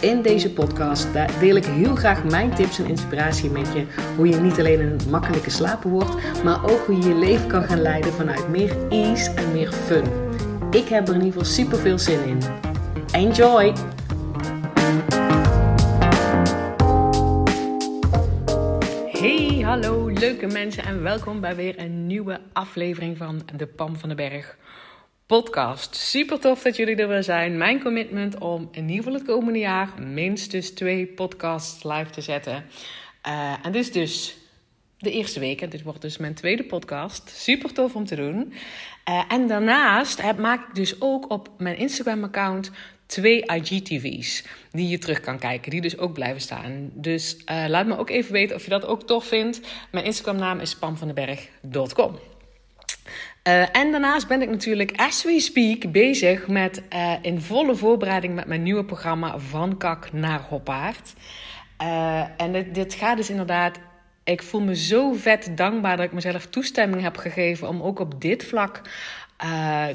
In deze podcast deel ik heel graag mijn tips en inspiratie met je. Hoe je niet alleen een makkelijke slaper wordt, maar ook hoe je je leven kan gaan leiden vanuit meer ease en meer fun. Ik heb er in ieder geval super veel zin in. Enjoy! Hey, hallo leuke mensen en welkom bij weer een nieuwe aflevering van de Pam van den Berg podcast. Super tof dat jullie er weer zijn. Mijn commitment om in ieder geval het komende jaar minstens twee podcasts live te zetten. Uh, en dit is dus de eerste week. En dit wordt dus mijn tweede podcast. Super tof om te doen. Uh, en daarnaast maak ik dus ook op mijn Instagram-account twee IGTV's die je terug kan kijken, die dus ook blijven staan. Dus uh, laat me ook even weten of je dat ook tof vindt. Mijn Instagram-naam is pamvandenberg.com. Uh, en daarnaast ben ik natuurlijk, as we speak, bezig met uh, in volle voorbereiding met mijn nieuwe programma Van Kak naar Hoppaard. Uh, en dit, dit gaat dus inderdaad. Ik voel me zo vet dankbaar dat ik mezelf toestemming heb gegeven om ook op dit vlak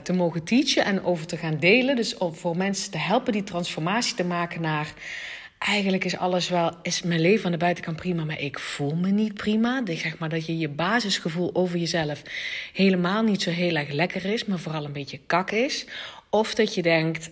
te mogen teachen en over te gaan delen. Dus om voor mensen te helpen die transformatie te maken naar eigenlijk is alles wel, is mijn leven aan de buitenkant prima, maar ik voel me niet prima. Dus zeg maar dat je je basisgevoel over jezelf helemaal niet zo heel erg lekker is, maar vooral een beetje kak is. Of dat je denkt,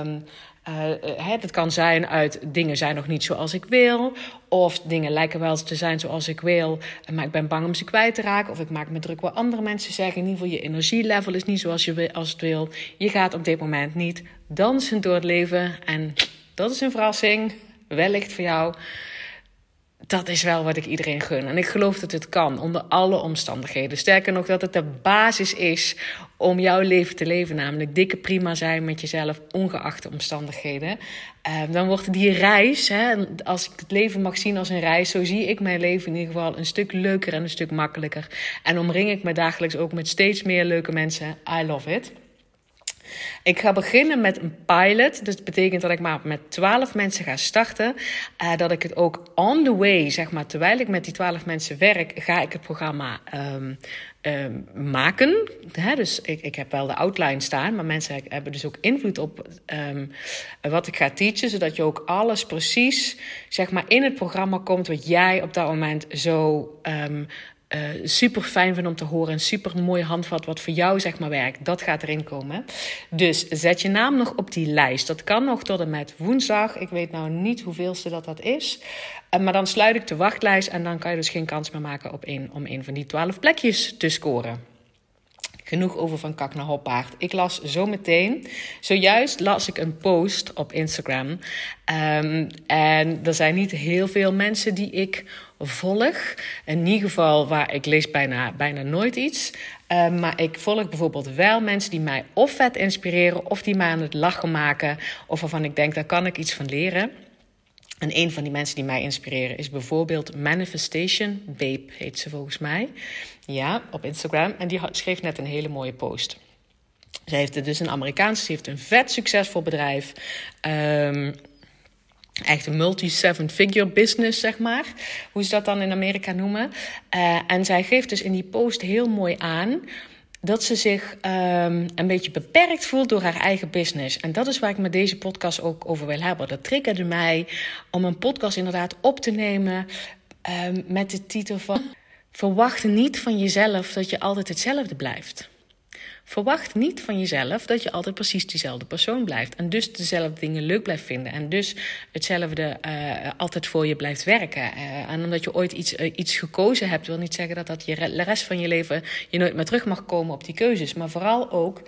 um, uh, het kan zijn uit dingen zijn nog niet zoals ik wil. Of dingen lijken wel te zijn zoals ik wil, maar ik ben bang om ze kwijt te raken. Of ik maak me druk wat andere mensen zeggen. In ieder geval, je energielevel is niet zoals je als het wil. Je gaat op dit moment niet dansen door het leven. En dat is een verrassing wellicht voor jou. Dat is wel wat ik iedereen gun. En ik geloof dat het kan onder alle omstandigheden. Sterker nog, dat het de basis is om jouw leven te leven. Namelijk dikke prima zijn met jezelf, ongeacht de omstandigheden. Uh, dan wordt die reis, hè, als ik het leven mag zien als een reis, zo zie ik mijn leven in ieder geval een stuk leuker en een stuk makkelijker. En omring ik me dagelijks ook met steeds meer leuke mensen. I love it. Ik ga beginnen met een pilot. Dus dat betekent dat ik maar met 12 mensen ga starten. Uh, dat ik het ook on the way, zeg maar, terwijl ik met die 12 mensen werk, ga ik het programma um, um, maken. Hè? Dus ik, ik heb wel de outline staan, maar mensen hebben dus ook invloed op um, wat ik ga teachen. Zodat je ook alles precies, zeg maar, in het programma komt wat jij op dat moment zo uh, super fijn vind om te horen. Een super mooi handvat wat voor jou zeg maar werkt. Dat gaat erin komen. Dus zet je naam nog op die lijst. Dat kan nog tot en met woensdag. Ik weet nou niet hoeveelste dat dat is. Uh, maar dan sluit ik de wachtlijst en dan kan je dus geen kans meer maken op om een van die twaalf plekjes te scoren. Genoeg over van kak naar hoppaard. Ik las zo meteen. Zojuist las ik een post op Instagram. Um, en er zijn niet heel veel mensen die ik volg. In ieder geval waar ik lees bijna, bijna nooit iets. Um, maar ik volg bijvoorbeeld wel mensen die mij of vet inspireren... of die mij aan het lachen maken... of waarvan ik denk, daar kan ik iets van leren... En een van die mensen die mij inspireren is bijvoorbeeld Manifestation Babe, heet ze volgens mij. Ja, op Instagram. En die schreef net een hele mooie post. Ze heeft dus een Amerikaanse, ze heeft een vet succesvol bedrijf. Um, echt een multi-seven-figure business, zeg maar. Hoe ze dat dan in Amerika noemen. Uh, en zij geeft dus in die post heel mooi aan dat ze zich um, een beetje beperkt voelt door haar eigen business. En dat is waar ik met deze podcast ook over wil hebben. Dat triggerde mij om een podcast inderdaad op te nemen um, met de titel van... Verwacht niet van jezelf dat je altijd hetzelfde blijft. Verwacht niet van jezelf dat je altijd precies diezelfde persoon blijft. En dus dezelfde dingen leuk blijft vinden. En dus hetzelfde uh, altijd voor je blijft werken. Uh, en omdat je ooit iets, uh, iets gekozen hebt, wil niet zeggen dat dat je de rest van je leven je nooit meer terug mag komen op die keuzes. Maar vooral ook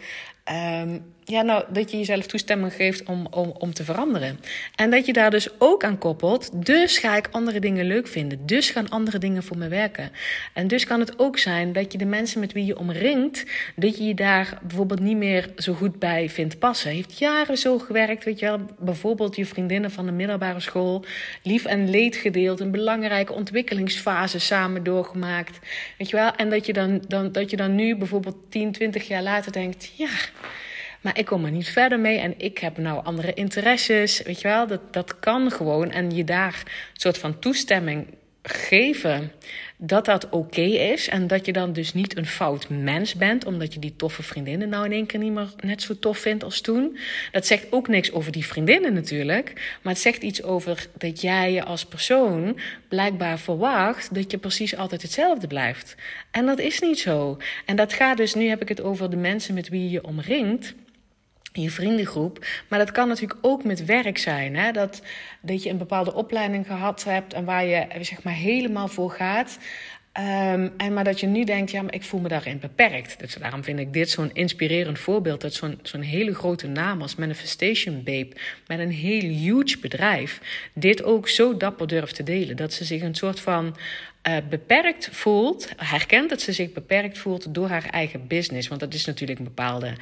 ehm, ja, nou, dat je jezelf toestemming geeft om, om, om te veranderen. En dat je daar dus ook aan koppelt. Dus ga ik andere dingen leuk vinden. Dus gaan andere dingen voor me werken. En dus kan het ook zijn dat je de mensen met wie je omringt, dat je je daar bijvoorbeeld niet meer zo goed bij vindt passen. Heeft jaren zo gewerkt, weet je wel. Bijvoorbeeld je vriendinnen van de middelbare school. Lief en leed gedeeld. Een belangrijke ontwikkelingsfase samen doorgemaakt. Weet je wel. En dat je dan, dan, dat je dan nu bijvoorbeeld 10, 20 jaar later denkt: ja. Maar ik kom er niet verder mee en ik heb nou andere interesses. Weet je wel, dat, dat kan gewoon. En je daar een soort van toestemming geven dat dat oké is. En dat je dan dus niet een fout mens bent, omdat je die toffe vriendinnen nou in één keer niet meer net zo tof vindt als toen. Dat zegt ook niks over die vriendinnen natuurlijk. Maar het zegt iets over dat jij je als persoon blijkbaar verwacht dat je precies altijd hetzelfde blijft. En dat is niet zo. En dat gaat dus, nu heb ik het over de mensen met wie je je omringt je vriendengroep. Maar dat kan natuurlijk ook met werk zijn. Hè? Dat, dat je een bepaalde opleiding gehad hebt en waar je zeg maar helemaal voor gaat. Um, en maar dat je nu denkt, ja, maar ik voel me daarin beperkt. Dus daarom vind ik dit zo'n inspirerend voorbeeld. Dat zo'n zo'n hele grote naam als Manifestation Babe, met een heel huge bedrijf, dit ook zo dapper durft te delen. Dat ze zich een soort van uh, beperkt voelt, herkent dat ze zich beperkt voelt door haar eigen business. Want dat is natuurlijk een bepaalde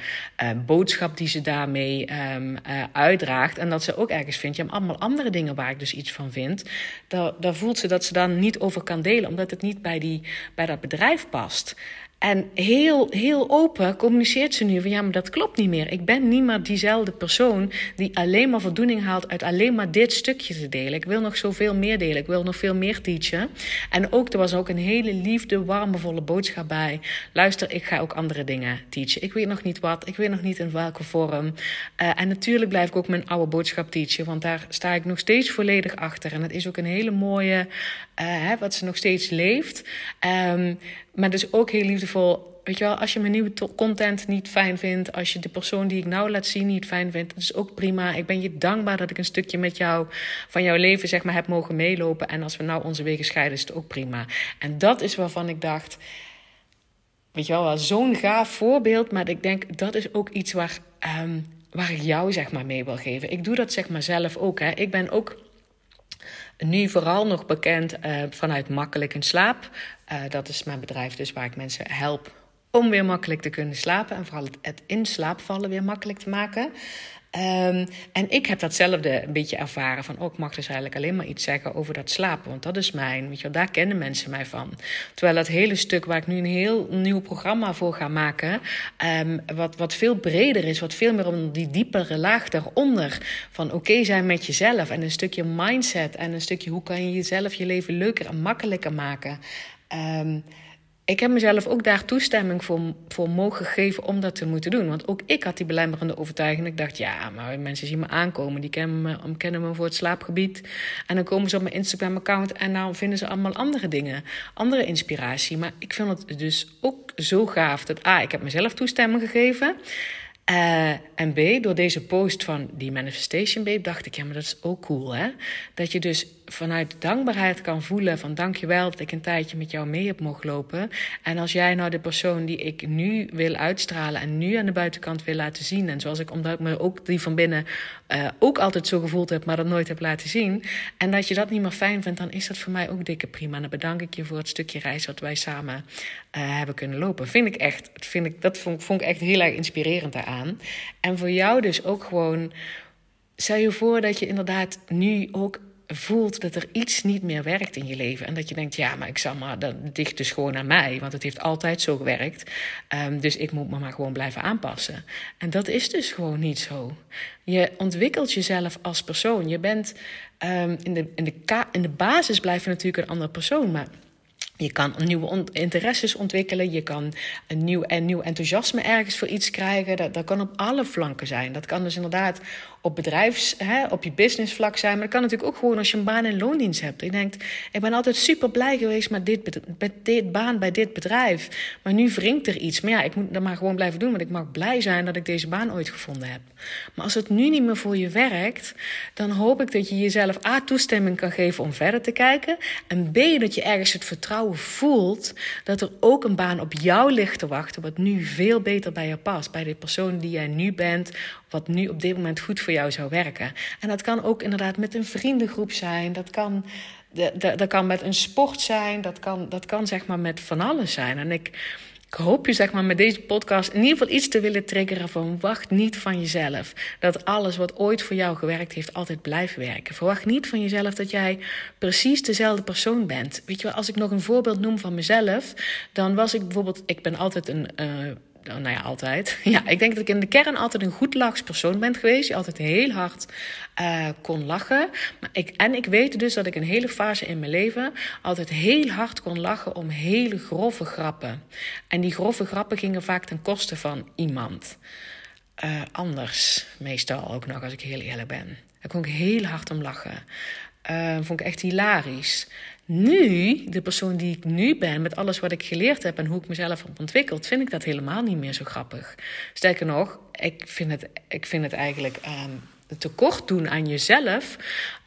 uh, boodschap die ze daarmee um, uh, uitdraagt. En dat ze ook ergens vindt, ja, allemaal andere dingen waar ik dus iets van vind. Daar voelt ze dat ze dan niet over kan delen, omdat het niet bij, die, bij dat bedrijf past. En heel, heel open communiceert ze nu van ja, maar dat klopt niet meer. Ik ben niet meer diezelfde persoon die alleen maar voldoening haalt uit alleen maar dit stukje te delen. Ik wil nog zoveel meer delen. Ik wil nog veel meer teachen. En ook, er was ook een hele liefde, warmevolle boodschap bij. Luister, ik ga ook andere dingen teachen. Ik weet nog niet wat, ik weet nog niet in welke vorm. Uh, en natuurlijk blijf ik ook mijn oude boodschap teachen, want daar sta ik nog steeds volledig achter. En het is ook een hele mooie, hè, wat ze nog steeds leeft. Um, maar dus ook heel liefdevol. Weet je wel, als je mijn nieuwe content niet fijn vindt, als je de persoon die ik nou laat zien niet fijn vindt, dat is ook prima. Ik ben je dankbaar dat ik een stukje met jou van jouw leven zeg maar heb mogen meelopen. En als we nou onze wegen scheiden, is het ook prima. En dat is waarvan ik dacht, weet je wel, zo'n gaaf voorbeeld. Maar ik denk dat is ook iets waar, um, waar ik jou zeg maar mee wil geven. Ik doe dat zeg maar zelf ook. Hè. Ik ben ook nu vooral nog bekend uh, vanuit Makkelijk in Slaap. Uh, dat is mijn bedrijf dus waar ik mensen help om weer makkelijk te kunnen slapen. En vooral het, in slaap vallen weer makkelijk te maken. Um, en ik heb datzelfde een beetje ervaren van, oh, ik mag dus eigenlijk alleen maar iets zeggen over dat slapen, want dat is mijn, weet je daar kennen mensen mij van. Terwijl dat hele stuk waar ik nu een heel nieuw programma voor ga maken, um, wat, wat veel breder is, wat veel meer om die diepere laag daaronder, van oké zijn met jezelf en een stukje mindset en een stukje hoe kan je jezelf je leven leuker en makkelijker maken. Um, ik heb mezelf ook daar toestemming voor, voor mogen geven om dat te moeten doen. Want ook ik had die belemmerende overtuiging. Ik dacht, ja, maar mensen zien me aankomen. Die kennen me, kennen me voor het slaapgebied. En dan komen ze op mijn Instagram-account en dan vinden ze allemaal andere dingen. Andere inspiratie. Maar ik vind het dus ook zo gaaf dat A, ik heb mezelf toestemming gegeven. Uh, en B, door deze post van die Manifestation Babe dacht ik, ja, maar dat is ook cool, hè? Dat je dus vanuit dankbaarheid kan voelen van dankjewel dat ik een tijdje met jou mee heb mogen lopen. En als jij nou de persoon die ik nu wil uitstralen en nu aan de buitenkant wil laten zien, en zoals ik, omdat ik me ook die van binnen uh, ook altijd zo gevoeld heb, maar dat nooit heb laten zien, en dat je dat niet meer fijn vindt, dan is dat voor mij ook dikke prima. En dan bedank ik je voor het stukje reis wat wij samen uh, hebben kunnen lopen. Vind ik echt, vind ik, dat vond, vond ik echt heel erg inspirerend daaraan. En voor jou dus ook gewoon. Stel je voor dat je inderdaad nu ook voelt dat er iets niet meer werkt in je leven. En dat je denkt, ja, maar ik zal maar, dat ligt dus gewoon aan mij. Want het heeft altijd zo gewerkt. Um, dus ik moet me maar gewoon blijven aanpassen. En dat is dus gewoon niet zo. Je ontwikkelt jezelf als persoon. Je bent um, in, de, in, de in de basis blijf je natuurlijk een andere persoon. Maar je kan nieuwe interesses ontwikkelen. Je kan een nieuw, een nieuw enthousiasme ergens voor iets krijgen. Dat, dat kan op alle flanken zijn. Dat kan dus inderdaad op bedrijfs, hè, op je businessvlak zijn. Maar dat kan natuurlijk ook gewoon als je een baan in loondienst hebt. Je denkt, ik ben altijd super blij geweest met dit, met dit baan bij dit bedrijf. Maar nu wringt er iets. Maar ja, ik moet dat maar gewoon blijven doen. Want ik mag blij zijn dat ik deze baan ooit gevonden heb. Maar als het nu niet meer voor je werkt, dan hoop ik dat je jezelf A, toestemming kan geven om verder te kijken. En B, dat je ergens het vertrouwen voelt dat er ook een baan op jou ligt te wachten, wat nu veel beter bij je past, bij de persoon die jij nu bent, wat nu op dit moment goed voor jou zou werken. En dat kan ook inderdaad met een vriendengroep zijn, dat kan, dat kan met een sport zijn, dat kan, dat kan zeg maar met van alles zijn. En ik ik hoop je zeg maar met deze podcast in ieder geval iets te willen triggeren van wacht niet van jezelf. Dat alles wat ooit voor jou gewerkt heeft altijd blijft werken. Verwacht niet van jezelf dat jij precies dezelfde persoon bent. Weet je wel, als ik nog een voorbeeld noem van mezelf, dan was ik bijvoorbeeld, ik ben altijd een... Uh, nou ja, altijd. Ja, ik denk dat ik in de kern altijd een goed persoon ben geweest. Die altijd heel hard uh, kon lachen. Maar ik, en ik weet dus dat ik een hele fase in mijn leven altijd heel hard kon lachen om hele grove grappen. En die grove grappen gingen vaak ten koste van iemand. Uh, anders, meestal ook nog, als ik heel eerlijk ben. Daar kon ik heel hard om lachen. Uh, vond ik echt hilarisch. Nu, de persoon die ik nu ben, met alles wat ik geleerd heb en hoe ik mezelf heb ontwikkeld, vind ik dat helemaal niet meer zo grappig. Sterker nog, ik vind het, ik vind het eigenlijk um, tekort doen aan jezelf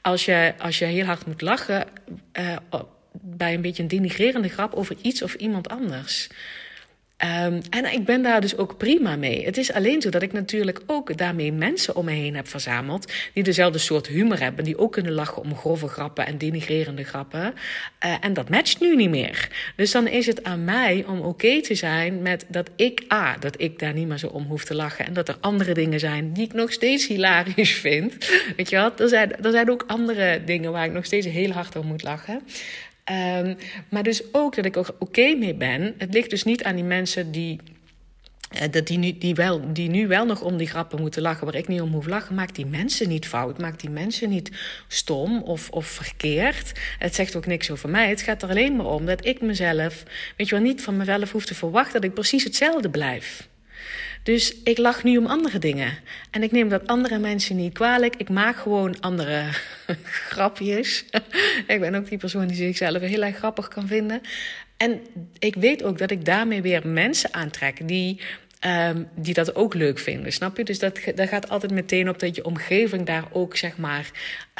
als je, als je heel hard moet lachen uh, bij een beetje een denigrerende grap over iets of iemand anders. Um, en ik ben daar dus ook prima mee. Het is alleen zo dat ik natuurlijk ook daarmee mensen om me heen heb verzameld. die dezelfde soort humor hebben. Die ook kunnen lachen om grove grappen en denigrerende grappen. Uh, en dat matcht nu niet meer. Dus dan is het aan mij om oké te zijn met dat ik, A, dat ik daar niet meer zo om hoef te lachen. En dat er andere dingen zijn die ik nog steeds hilarisch vind. Weet je wat? Er zijn, er zijn ook andere dingen waar ik nog steeds heel hard om moet lachen. Um, maar dus ook dat ik er oké mee ben. Het ligt dus niet aan die mensen die. Uh, dat die, nu, die, wel, die nu wel nog om die grappen moeten lachen, waar ik niet om hoef lachen, maakt die mensen niet fout. Maakt die mensen niet stom of, of verkeerd. Het zegt ook niks over mij. Het gaat er alleen maar om dat ik mezelf, weet je wel, niet van mezelf hoef te verwachten dat ik precies hetzelfde blijf. Dus ik lach nu om andere dingen. En ik neem dat andere mensen niet kwalijk. Ik maak gewoon andere grapjes. ik ben ook die persoon die zichzelf heel erg grappig kan vinden. En ik weet ook dat ik daarmee weer mensen aantrek die Um, die dat ook leuk vinden, snap je? Dus dat, dat gaat altijd meteen op dat je omgeving daar ook, zeg maar,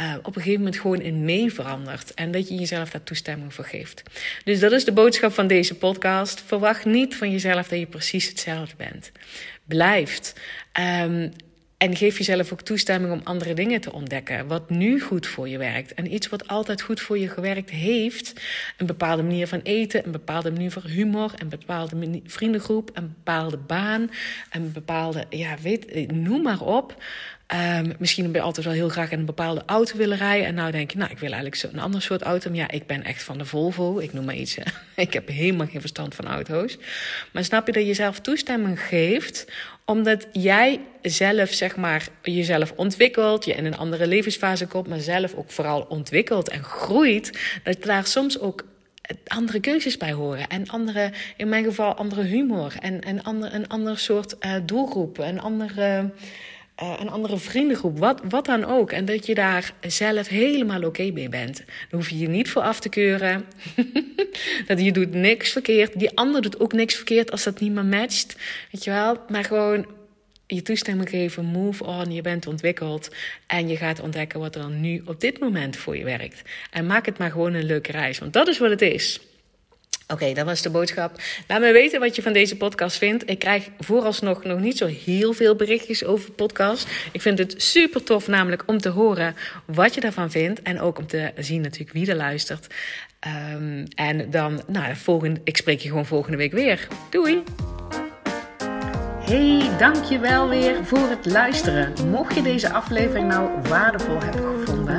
uh, op een gegeven moment gewoon in mee verandert. En dat je jezelf daar toestemming voor geeft. Dus dat is de boodschap van deze podcast. Verwacht niet van jezelf dat je precies hetzelfde bent. Blijft. Um, en geef jezelf ook toestemming om andere dingen te ontdekken. Wat nu goed voor je werkt. En iets wat altijd goed voor je gewerkt heeft. Een bepaalde manier van eten, een bepaalde manier van humor, een bepaalde vriendengroep, een bepaalde baan, een bepaalde, ja, weet, noem maar op. Um, misschien ben je altijd wel heel graag in een bepaalde auto willen rijden. En nou denk je, nou, ik wil eigenlijk een ander soort auto. Maar ja, ik ben echt van de Volvo. Ik noem maar iets. ik heb helemaal geen verstand van auto's. Maar snap je dat je jezelf toestemming geeft omdat jij zelf, zeg maar, jezelf ontwikkelt, je in een andere levensfase komt, maar zelf ook vooral ontwikkelt en groeit, dat daar soms ook andere keuzes bij horen. En andere, in mijn geval, andere humor. En, en ander, een ander soort uh, doelgroep. Een andere, een andere vriendengroep. Wat, wat dan ook. En dat je daar zelf helemaal oké mee bent. Daar hoef je je niet voor af te keuren. dat je doet niks verkeerd. Die ander doet ook niks verkeerd als dat niet meer matcht. Weet je wel? Maar gewoon je toestemming geven, move on, je bent ontwikkeld en je gaat ontdekken wat er dan nu op dit moment voor je werkt. En maak het maar gewoon een leuke reis, want dat is wat het is. Oké, dat was de boodschap. Laat me weten wat je van deze podcast vindt. Ik krijg vooralsnog nog niet zo heel veel berichtjes over podcast. Ik vind het super tof namelijk om te horen wat je daarvan vindt. En ook om te zien natuurlijk wie er luistert. Um, en dan, nou, volgende, ik spreek je gewoon volgende week weer. Doei! Hey, dankjewel weer voor het luisteren. Mocht je deze aflevering nou waardevol hebben gevonden,